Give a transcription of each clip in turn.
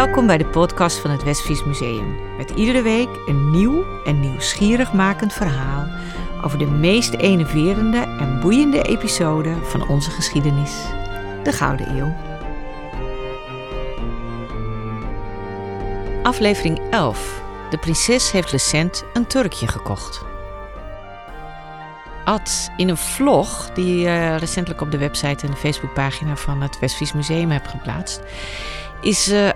Welkom bij de podcast van het Westfries Museum. Met iedere week een nieuw en nieuwsgierig makend verhaal over de meest enerverende en boeiende episode van onze geschiedenis, de Gouden Eeuw. Aflevering 11. De prinses heeft recent een turkje gekocht. Ad, in een vlog die je recentelijk op de website en de Facebookpagina van het Westfries Museum hebt geplaatst, is, uh,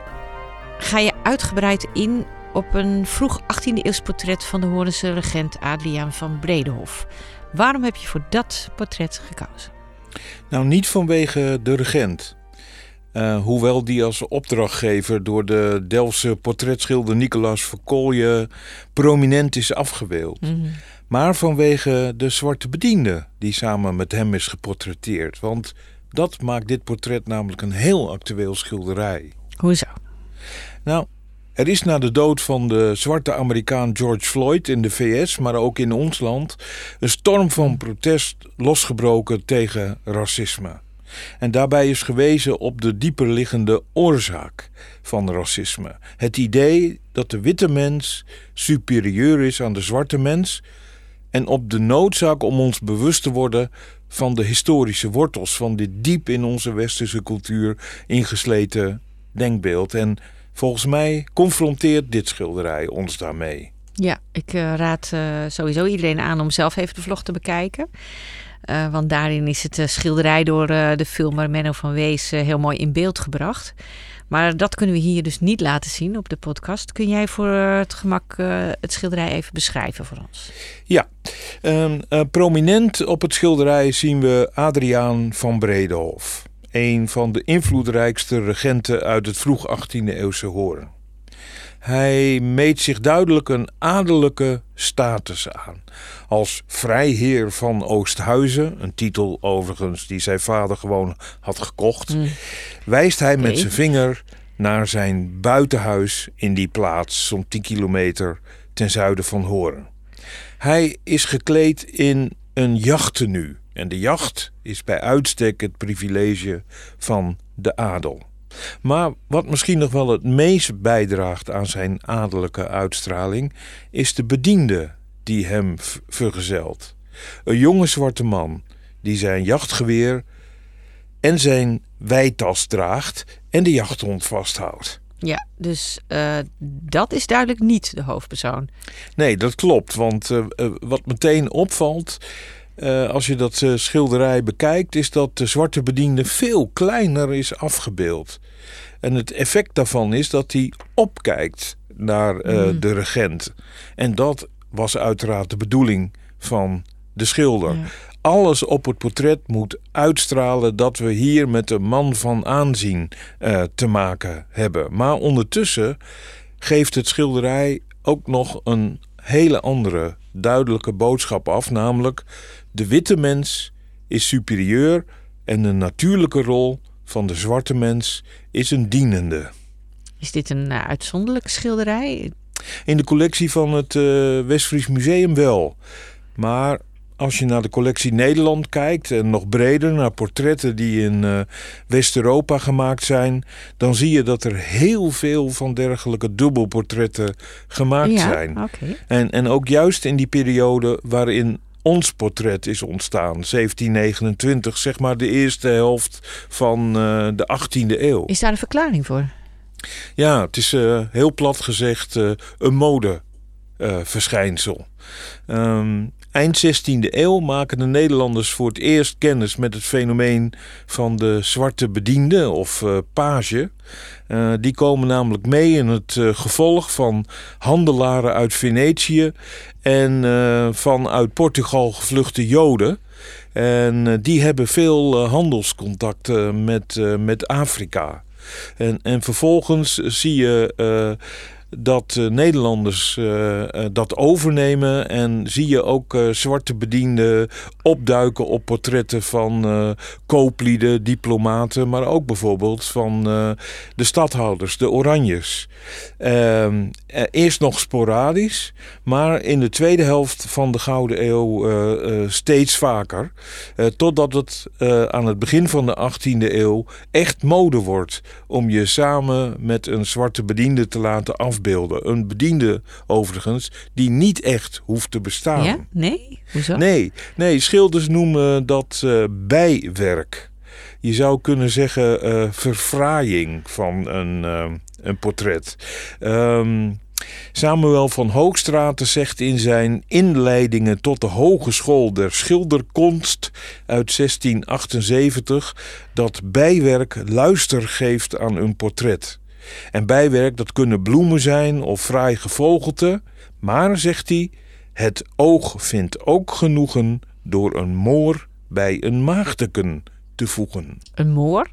ga je uitgebreid in op een vroeg 18e eeuws portret van de Horense regent Adriaan van Bredehof. Waarom heb je voor dat portret gekozen? Nou, niet vanwege de regent. Uh, hoewel die als opdrachtgever door de Delftse portretschilder Nicolaas Verkolje prominent is afgebeeld. Mm -hmm. Maar vanwege de zwarte bediende die samen met hem is geportretteerd. Want dat maakt dit portret namelijk een heel actueel schilderij. Hoezo? Nou, er is na de dood van de zwarte Amerikaan George Floyd in de VS, maar ook in ons land, een storm van protest losgebroken tegen racisme. En daarbij is gewezen op de dieperliggende oorzaak van racisme. Het idee dat de witte mens superieur is aan de zwarte mens en op de noodzaak om ons bewust te worden van de historische wortels van dit diep in onze westerse cultuur ingesleten denkbeeld. En volgens mij confronteert dit schilderij ons daarmee. Ja, ik uh, raad uh, sowieso iedereen aan om zelf even de vlog te bekijken. Uh, want daarin is het schilderij door de filmer Menno van Wees heel mooi in beeld gebracht. Maar dat kunnen we hier dus niet laten zien op de podcast. Kun jij voor het gemak het schilderij even beschrijven voor ons? Ja, uh, prominent op het schilderij zien we Adriaan van Bredehof. Een van de invloedrijkste regenten uit het vroeg 18e eeuwse Horen. Hij meet zich duidelijk een adellijke status aan. Als vrijheer van Oosthuizen, een titel overigens die zijn vader gewoon had gekocht, mm. wijst hij met zijn vinger naar zijn buitenhuis in die plaats, zo'n 10 kilometer ten zuiden van Horen. Hij is gekleed in een jachttenu en de jacht is bij uitstek het privilege van de adel. Maar wat misschien nog wel het meest bijdraagt aan zijn adellijke uitstraling, is de bediende die hem vergezelt. Een jonge zwarte man die zijn jachtgeweer en zijn wijtas draagt en de jachthond vasthoudt. Ja, dus uh, dat is duidelijk niet de hoofdpersoon. Nee, dat klopt. Want uh, uh, wat meteen opvalt uh, als je dat uh, schilderij bekijkt, is dat de zwarte bediende veel kleiner is afgebeeld. En het effect daarvan is dat hij opkijkt naar uh, mm. de regent. En dat was uiteraard de bedoeling van de schilder. Ja. Alles op het portret moet uitstralen dat we hier met een man van aanzien te maken hebben. Maar ondertussen geeft het schilderij ook nog een hele andere duidelijke boodschap af, namelijk de witte mens is superieur en de natuurlijke rol van de zwarte mens is een dienende. Is dit een uh, uitzonderlijke schilderij? In de collectie van het uh, Westfries Museum wel. Maar als je naar de collectie Nederland kijkt en nog breder naar portretten die in uh, West-Europa gemaakt zijn, dan zie je dat er heel veel van dergelijke dubbelportretten gemaakt ja, zijn. Okay. En, en ook juist in die periode waarin ons portret is ontstaan, 1729, zeg maar de eerste helft van uh, de 18e eeuw. Is daar een verklaring voor? Ja, het is uh, heel plat gezegd uh, een modeverschijnsel. Um, eind 16e eeuw maken de Nederlanders voor het eerst kennis met het fenomeen van de zwarte bediende of uh, page. Uh, die komen namelijk mee in het uh, gevolg van handelaren uit Venetië en van uit Portugal gevluchte Joden. En die hebben veel handelscontacten met, met Afrika. En, en vervolgens zie je dat uh, Nederlanders uh, dat overnemen. En zie je ook zwarte bedienden opduiken op portretten van kooplieden, diplomaten, maar ook bijvoorbeeld van de stadhouders, de Oranjes. Ehm, eerst nog sporadisch, maar in de tweede helft van de Gouden Eeuw steeds vaker. totdat het aan het begin van de 18e eeuw echt mode wordt om je samen met een zwarte bediende te laten afbeelden. Een bediende overigens die niet echt hoeft te bestaan. Ja? Nee? Hoezo? Nee, nee schilders noemen dat uh, bijwerk. Je zou kunnen zeggen uh, verfraaiing van een, uh, een portret. Um, Samuel van Hoogstraten zegt in zijn inleidingen tot de Hogeschool der Schilderkonst uit 1678 dat bijwerk luister geeft aan een portret. En bijwerk dat kunnen bloemen zijn of fraai gevogelte, maar zegt hij, het oog vindt ook genoegen door een moor bij een maagdeken te voegen. Een moor?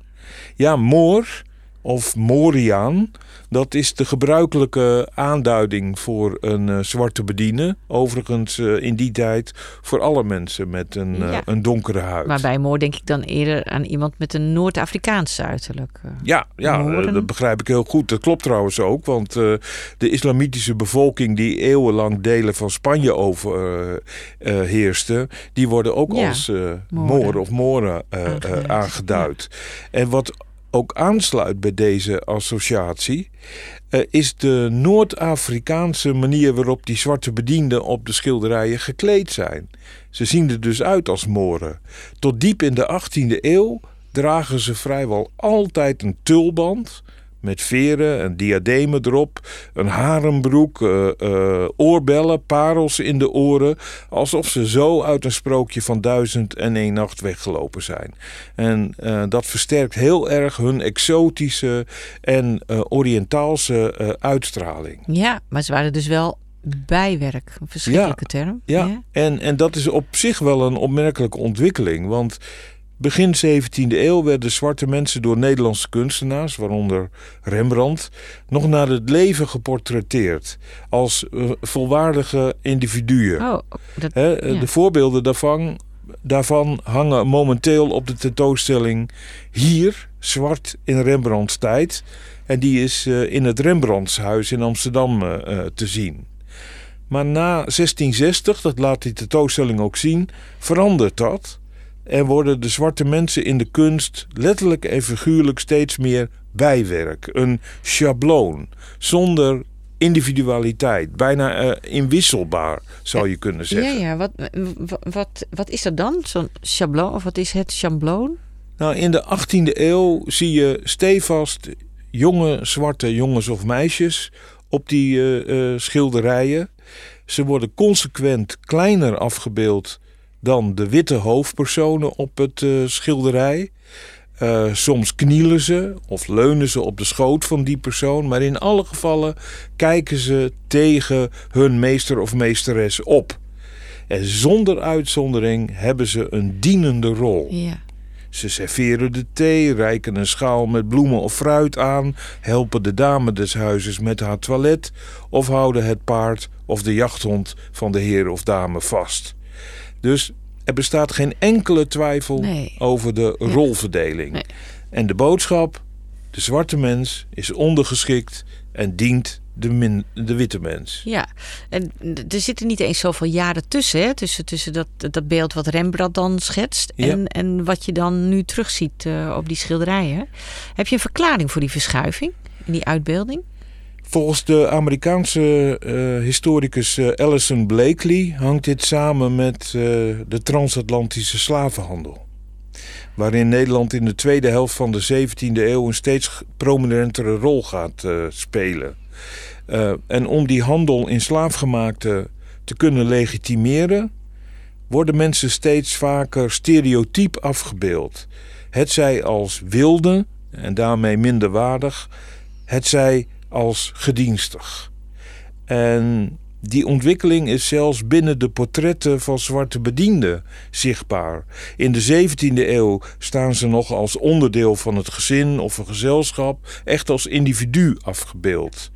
Ja, moor of Moriaan. Dat is de gebruikelijke aanduiding voor een uh, zwarte bediende. Overigens uh, in die tijd voor alle mensen met een, uh, ja. een donkere huid. Maar bij Moor denk ik dan eerder aan iemand met een Noord-Afrikaans uiterlijk. ja, ja dat begrijp ik heel goed. Dat klopt trouwens ook. Want de islamitische bevolking die eeuwenlang delen van Spanje overheerste... die worden ook ja, als Moor of Moren aangeduid. aangeduid. Ja. En wat ook aansluit bij deze associatie, uh, is de Noord-Afrikaanse manier waarop die zwarte bedienden op de schilderijen gekleed zijn. Ze zien er dus uit als Moren. Tot diep in de 18e eeuw dragen ze vrijwel altijd een tulband met veren en diademen erop, een harenbroek, uh, uh, oorbellen, parels in de oren, alsof ze zo uit een sprookje van duizend en één nacht weggelopen zijn. En uh, dat versterkt heel erg hun exotische en Oriëntaalse uitstraling. Ja, maar ze waren dus wel bijwerk, een verschrikkelijke ja, term. Ja, ja, En, en dat is op zich wel een opmerkelijke ontwikkeling, want Begin 17e eeuw werden zwarte mensen door Nederlandse kunstenaars, waaronder Rembrandt, nog naar het leven geportretteerd als uh, volwaardige individuen. Oh, dat, He, ja. De voorbeelden daarvan, daarvan hangen momenteel op de tentoonstelling hier, zwart in Rembrandts tijd. En die is uh, in het Rembrandtshuis in Amsterdam te zien. Maar na 1660, dat laat die tentoonstelling ook zien, verandert dat en worden de zwarte mensen in de kunst letterlijk en figuurlijk steeds meer bijwerk. Een schabloon zonder individualiteit, bijna uh, inwisselbaar zou je kunnen zeggen. Ja, ja. Wat, wat, wat is dat dan? Zo'n schabloon? Of wat is het schabloon? Nou, in de 18e eeuw zie je stevast jonge zwarte jongens of meisjes op die uh, uh, schilderijen. Ze worden consequent kleiner afgebeeld dan de witte hoofdpersonen op het uh, schilderij. Uh, soms knielen ze of leunen ze op de schoot van die persoon, maar in alle gevallen kijken ze tegen hun meester of meesteres op. En zonder uitzondering hebben ze een dienende rol. Ja. Ze serveren de thee, reiken een schaal met bloemen of fruit aan, helpen de dame des huizes met haar toilet of houden het paard of de jachthond van de heer of dame vast. Dus er bestaat geen enkele twijfel nee. over de Ja. rolverdeling. Nee. En de boodschap: de zwarte mens is ondergeschikt en dient de, min, de witte mens. Ja, en er zitten niet eens zoveel jaren tussen, hè? Tussen, tussen dat, dat beeld wat Rembrandt dan schetst Ja. en, en wat je dan nu terugziet eh, op die schilderijen. Heb je een verklaring voor die verschuiving in die uitbeelding? Volgens de Amerikaanse eh, historicus eh, Alison Blakely hangt dit samen met eh, de transatlantische slavenhandel. Waarin Nederland in de tweede helft van de 17e eeuw een steeds prominentere rol gaat spelen. En om die handel in slaafgemaakte te kunnen legitimeren, worden mensen steeds vaker stereotyp afgebeeld. Het zij als wilde en daarmee minder waardig, het zij als gedienstig. En Die ontwikkeling is zelfs binnen de portretten van zwarte bedienden zichtbaar. In de 17e eeuw staan ze nog als onderdeel van het gezin of een gezelschap, echt als individu afgebeeld.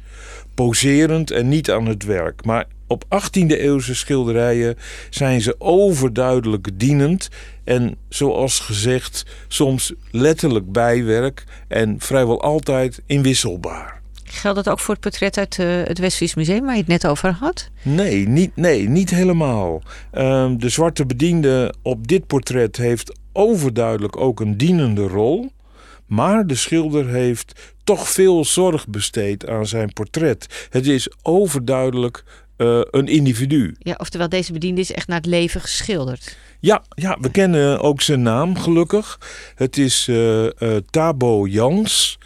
Poserend en niet aan het werk. Maar op 18e eeuwse schilderijen zijn ze overduidelijk dienend en zoals gezegd soms letterlijk bijwerk en vrijwel altijd inwisselbaar. Geldt dat ook voor het portret uit uh, het Westfries Museum waar je het net over had? Nee, niet, nee, niet helemaal. Uh, de zwarte bediende op dit portret heeft overduidelijk ook een dienende rol. Maar de schilder heeft toch veel zorg besteed aan zijn portret. Het is overduidelijk uh, een individu. Ja, oftewel, deze bediende is echt naar het leven geschilderd. Ja, ja we kennen ook zijn naam gelukkig. Het is uh, uh, Tabo Jans.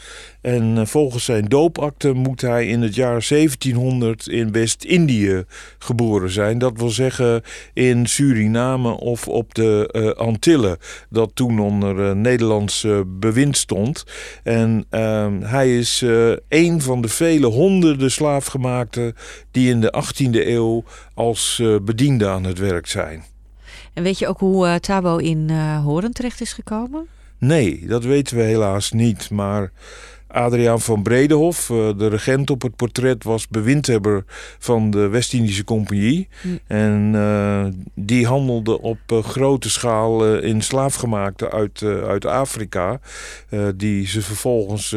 En eh, volgens zijn doopakte moet hij in het jaar 1700 in West-Indië geboren zijn. Dat wil zeggen in Suriname of op de uh, Antillen, dat toen onder uh, Nederlands bewind stond. En ehm, hij is een van de vele honderden slaafgemaakten die in de 18e eeuw als bediende aan het werk zijn. En weet je ook hoe Tabo in Horen terecht is gekomen? Nee, dat weten we helaas niet. Maar Adriaan van Bredehof, eh, de regent op het portret, was bewindhebber van de West-Indische Compagnie. Hm. En uh, die handelde op uh, grote schaal in slaafgemaakte uit, uit Afrika. die ze vervolgens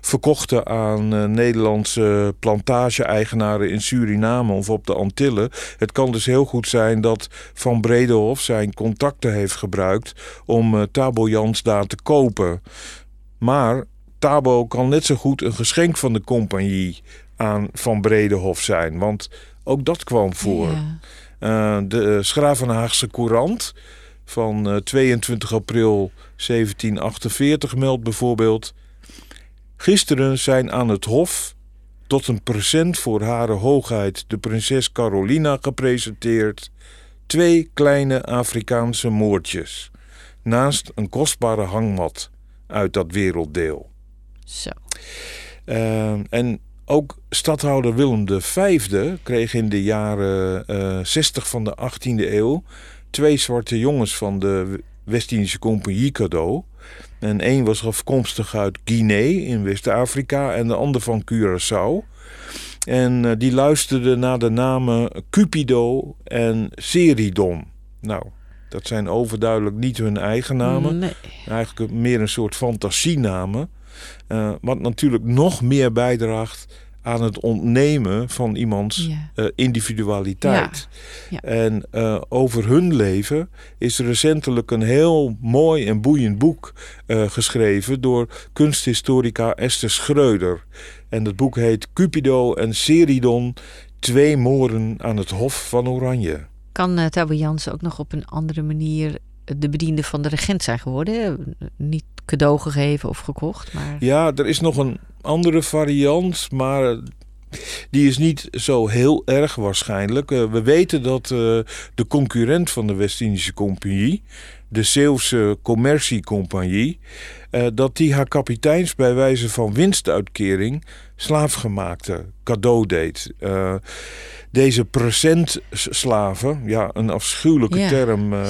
verkochten aan Nederlandse plantage-eigenaren in Suriname of op de Antillen. Het kan dus heel goed zijn dat Van Bredehof zijn contacten heeft gebruikt om Tabo Jans daar te kopen. Maar Tabo kan net zo goed een geschenk van de compagnie aan Van Bredehof zijn. Want ook dat kwam voor. Ja. Uh, de Schravenhaagse Courant van uh, eh, 22 april 1748 meldt bijvoorbeeld... Gisteren zijn aan het hof tot een present voor hare hoogheid de prinses Carolina gepresenteerd... twee kleine Afrikaanse moordjes... naast een kostbare hangmat uit dat werelddeel. Zo. Uh, en ook stadhouder Willem V kreeg in de jaren uh, eh, 60 van de 18e eeuw twee zwarte jongens van de West-Indische Compagnie cadeau. En één was afkomstig uit Guinea in West-Afrika en de ander van Curaçao. En uh, die luisterden naar de namen Cupido en Seridon. Nou, dat zijn overduidelijk niet hun eigen namen. Nee. Eigenlijk meer een soort fantasienamen. Uh, wat natuurlijk nog meer bijdraagt aan het ontnemen van iemands uh, individualiteit. Ja. Ja. En uh, over hun leven is recentelijk een heel mooi en boeiend boek geschreven door kunsthistorica Esther Schreuder. En dat boek heet Cupido en Seridon, twee moren aan het Hof van Oranje. Kan uh, Tabo Jansen ook nog op een andere manier de bediende van de regent zijn geworden. Niet cadeau gegeven of gekocht. Maar... Ja, er is nog een andere variant, maar die is niet zo heel erg waarschijnlijk. Uh, we weten dat uh, de concurrent van de West-Indische Compagnie, de Zeeuwse Commerciecompagnie, uh, dat die haar kapiteins bij wijze van winstuitkering slaafgemaakte cadeau deed deze presentslaven, ja, een afschuwelijke term uh,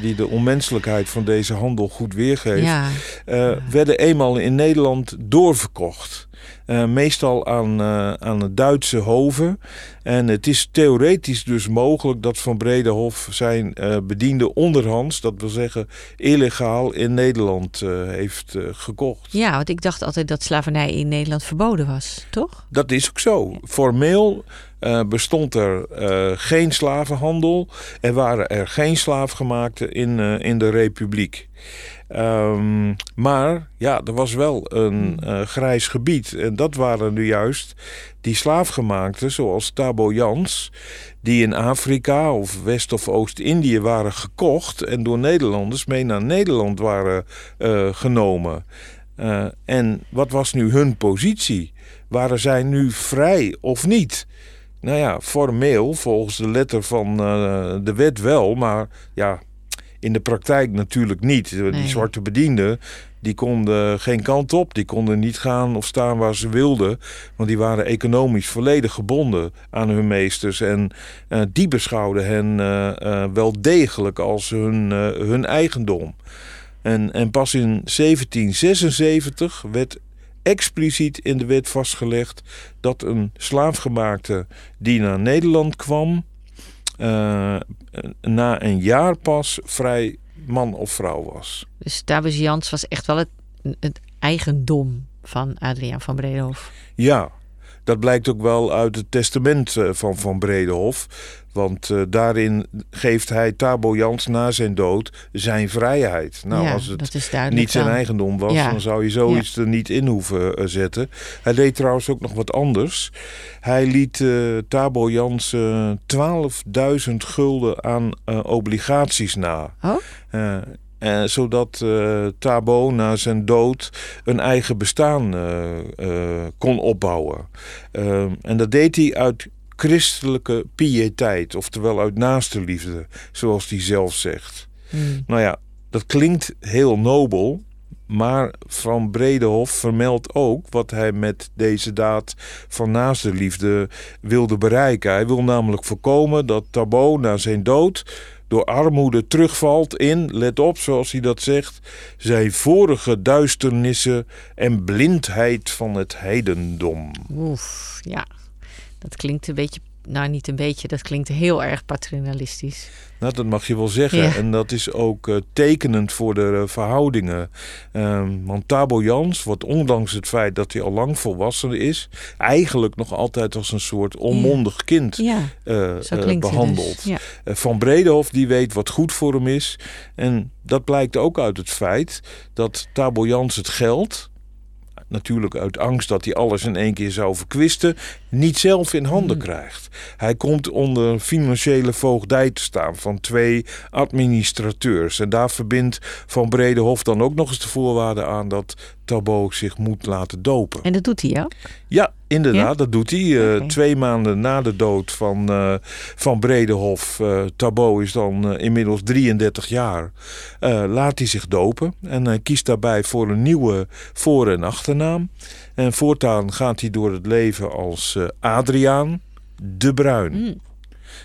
die de onmenselijkheid van deze handel goed weergeeft, ja. uh, werden eenmaal in Nederland doorverkocht. Uh, meestal aan, aan de Duitse hoven. En het is theoretisch dus mogelijk dat Van Bredehof zijn bediende onderhands, dat wil zeggen illegaal, in Nederland heeft gekocht. Ja, want ik dacht altijd dat slavernij in Nederland verboden was, toch? Dat is ook zo. Formeel uh, bestond er uh, geen slavenhandel. Er waren er geen slaafgemaakten in, uh, in de Republiek. Um, maar ja, er was wel een hmm. grijs gebied. En dat waren nu juist die slaafgemaakten, zoals Tabo Jans, die in Afrika of West- of Oost-Indië waren gekocht en door Nederlanders mee naar Nederland waren genomen. en wat was nu hun positie? Waren zij nu vrij of niet? Nou ja, formeel, volgens de letter van uh, de wet wel, maar ja, In de praktijk natuurlijk niet. Die Nee. zwarte bedienden die konden geen kant op. Die konden niet gaan of staan waar ze wilden. Want die waren economisch volledig gebonden aan hun meesters. En eh, die beschouwden hen eh, eh, wel degelijk als hun, hun eigendom. En, en pas in 1776 werd expliciet in de wet vastgelegd dat een slaafgemaakte die naar Nederland kwam, na een jaar pas vrij man of vrouw was. Dus Tabus Jans was echt wel het, het eigendom van Adriaan van Bredehof. Ja, dat blijkt ook wel uit het testament eh, van Van Bredehof. Want eh, daarin geeft hij Tabo Jans na zijn dood zijn vrijheid. Nou, ja, als het niet zijn dan. eigendom was, Ja. dan zou je zoiets er niet in hoeven eh, zetten. Hij deed trouwens ook nog wat anders. Hij liet eh Tabo Jans eh, 12.000 gulden aan obligaties na. Oh? Zodat eh, Tabo na zijn dood een eigen bestaan eh, eh, kon opbouwen. Eh, en dat deed hij uit christelijke piëteit, oftewel uit naaste liefde, zoals hij zelf zegt. Hmm. Nou ja, dat klinkt heel nobel. Maar Van Bredehof vermeldt ook wat hij met deze daad van naaste liefde wilde bereiken. Hij wil namelijk voorkomen dat Tabo na zijn dood door armoede terugvalt in, let op zoals hij dat zegt, zijn vorige duisternissen en blindheid van het heidendom. Oef, ja. Dat klinkt een beetje, nou niet een beetje, dat klinkt heel erg paternalistisch. Nou, dat mag je wel zeggen. Ja. En dat is ook eh, tekenend voor de eh, verhoudingen. Ehm, want Tabo Jans wordt ondanks het feit dat hij al lang volwassen is... eigenlijk nog altijd als een soort onmondig kind Ja, eh, behandeld. dus. Eh, Van Bredehof die weet wat goed voor hem is. En dat blijkt ook uit het feit dat Tabo Jans het geld... natuurlijk uit angst dat hij alles in één keer zou verkwisten... niet zelf in handen Hmm. krijgt. Hij komt onder financiële voogdij te staan van twee administrateurs. En daar verbindt Van Bredehof dan ook nog eens de voorwaarde aan... dat Tabo zich moet laten dopen. En dat doet hij ook. Ja, inderdaad, Ja? dat doet hij. Eh. Twee maanden na de dood van, eh, van Bredehof, eh Tabo is dan inmiddels 33 jaar, laat hij zich dopen. En hij kiest daarbij voor een nieuwe voor- en achternaam. En voortaan gaat hij door het leven als Adriaan de Bruin. Mm.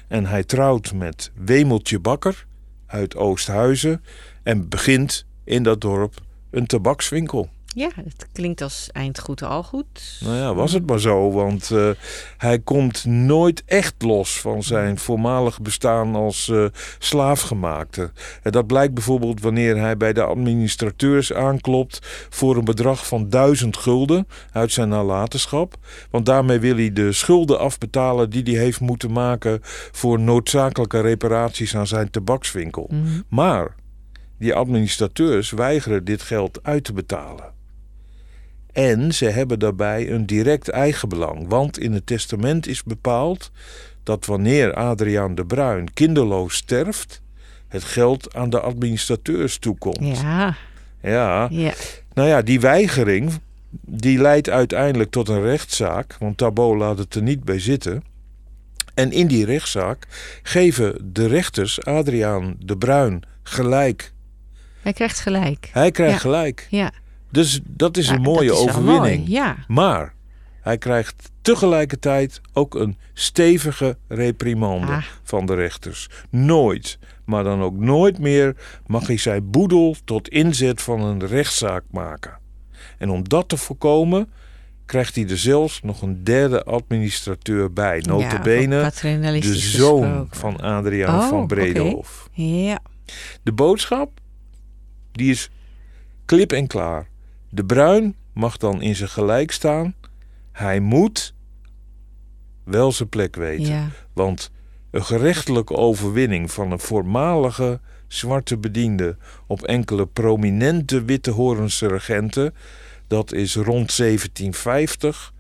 En hij trouwt met Wemeltje Bakker uit Oosthuizen en begint in dat dorp een tabakswinkel. Ja, het klinkt als eind goed al goed. Nou ja, was het maar zo, want eh, hij komt nooit echt los van zijn voormalig bestaan als eh, slaafgemaakte. En dat blijkt bijvoorbeeld wanneer hij bij de administrateurs aanklopt voor een bedrag van duizend gulden uit zijn nalatenschap. Want daarmee wil hij de schulden afbetalen die hij heeft moeten maken voor noodzakelijke reparaties aan zijn tabakswinkel. Mhm. Maar die administrateurs weigeren dit geld uit te betalen. En ze hebben daarbij een direct eigenbelang, want in het testament is bepaald dat wanneer Adriaan de Bruin kinderloos sterft, het geld aan de administrateurs toekomt. Ja, ja. ja. Nou ja, die weigering die leidt uiteindelijk tot een rechtszaak, want Tabo laat het er niet bij zitten. En in die rechtszaak geven de rechters Adriaan de Bruin gelijk. Hij krijgt gelijk. Hij krijgt Ja. gelijk. Ja, Dus dat is Ja, een mooie is overwinning. mooi, Ja, Maar hij krijgt tegelijkertijd ook een stevige reprimande Ah. van de rechters. Nooit, maar dan ook nooit meer mag hij zijn boedel tot inzet van een rechtszaak maken. En om dat te voorkomen krijgt hij er zelfs nog een derde administrateur bij. ja Notabene wat de zoon gesproken. van Adriaan Oh, van. Bredehof. Ja, De boodschap, die is klip en klaar. De Bruin mag dan in zijn gelijk staan. Hij moet wel zijn plek weten. ja. Want een gerechtelijke overwinning van een voormalige zwarte bediende op enkele prominente witte Horense regenten, dat is rond 1750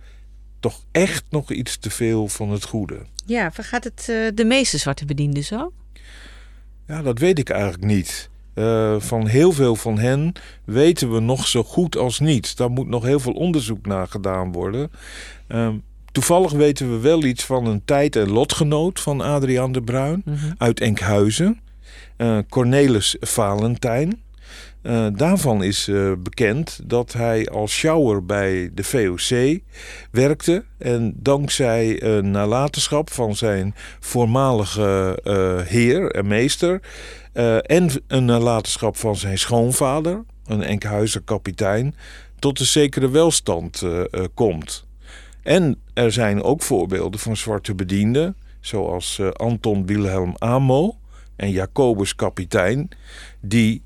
toch echt nog iets te veel van het goede. Ja, vergaat het eh, de meeste zwarte bedienden zo? Ja, dat weet ik eigenlijk niet. Eh, van heel veel van hen weten we nog zo goed als niet. Daar moet nog heel veel onderzoek naar gedaan worden. Ehm, toevallig weten we wel iets van een tijd- en lotgenoot van Adriaan de Bruin Mhm. uit Enkhuizen. Cornelis Valentijn. Uh, daarvan is uh, bekend dat hij als shower bij de VOC werkte. En dankzij een nalatenschap van zijn voormalige uh, heer en meester. en een nalatenschap van zijn schoonvader, een Enkhuizer kapitein. tot een zekere welstand komt. En er zijn ook voorbeelden van zwarte bedienden. Zoals Anton Wilhelm Amo en Jacobus kapitein. Die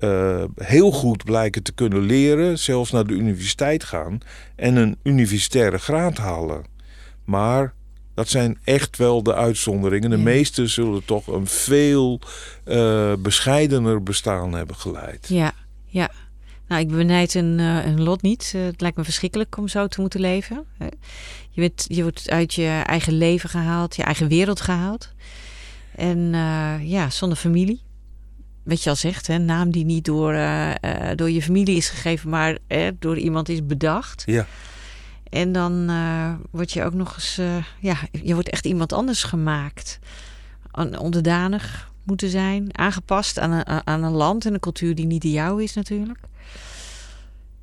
uh, heel goed blijken te kunnen leren, zelfs naar de universiteit gaan en een universitaire graad halen. Maar dat zijn echt wel de uitzonderingen. De ja. meesten zullen toch een veel uh, bescheidener bestaan hebben geleid. Ja, ja. Nou, ik benijd een, uh, een lot niet. het lijkt me verschrikkelijk om zo te moeten leven. Je, bent, je wordt uit je eigen leven gehaald, je eigen wereld gehaald. En ja, zonder familie wat je al zegt, hè, naam die niet door, uh, uh, door je familie is gegeven, maar uh, door iemand is bedacht. Ja. En dan word je ook nog eens, ja, je wordt echt iemand anders gemaakt. Onderdanig moeten zijn, aangepast aan een, aan een land en een cultuur die niet de jouwe is natuurlijk.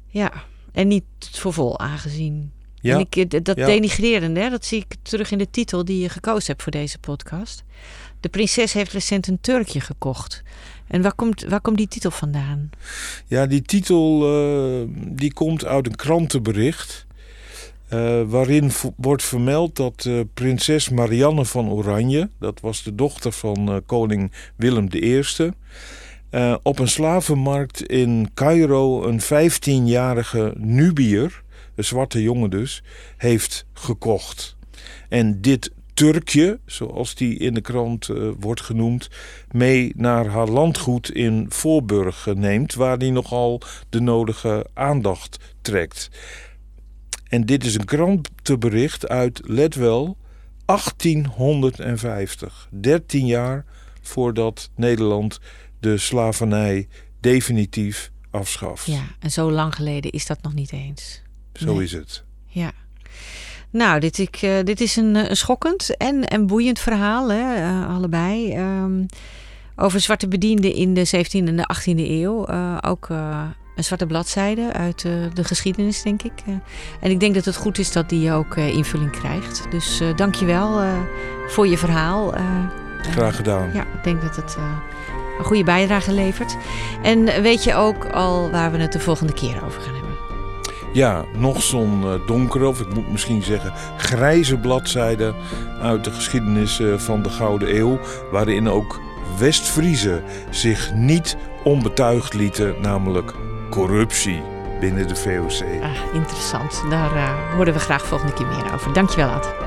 Ja, en niet voor vol aangezien. Ja. En ik, dat ja. denigrerende, hè, dat zie ik terug in de titel die je gekozen hebt voor deze podcast. De prinses heeft recent een turkje gekocht. En waar komt, waar komt die titel vandaan? Ja, die titel uh, die komt uit een krantenbericht. Uh, waarin wordt vermeld dat uh, prinses Marianne van Oranje, dat was de dochter van koning Willem I, op een slavenmarkt in Cairo een 15-jarige Nubier, een zwarte jongen dus, heeft gekocht. En dit Turkje, zoals die in de krant uh, wordt genoemd, mee naar haar landgoed in Voorburg neemt, waar die nogal de nodige aandacht trekt. En dit is een krantenbericht uit, let wel, 1850. 13 jaar voordat Nederland de slavernij definitief afschaft. Ja, en zo lang geleden is dat nog niet eens. Zo nee. is het. Ja. Nou, dit, ik, uh, dit is een, een, schokkend en, en boeiend verhaal, hè, uh, allebei. Um, over zwarte bedienden in de 17e en de 18e eeuw. Uh, ook een zwarte bladzijde uit de geschiedenis, denk ik. en ik denk dat het goed is dat die ook invulling krijgt. Dus dank je wel voor je verhaal. Graag gedaan. ja, ik denk dat het een goede bijdrage levert. En weet je ook al waar we het de volgende keer over gaan hebben? Ja, nog zo'n uh, donkere, of ik moet misschien zeggen grijze bladzijde uit de geschiedenis uh, van de Gouden Eeuw, waarin ook West-Friezen zich niet onbetuigd lieten, namelijk corruptie binnen de VOC. Ah, interessant. Daar uh, horen we graag volgende keer meer over. Dankjewel, Ad.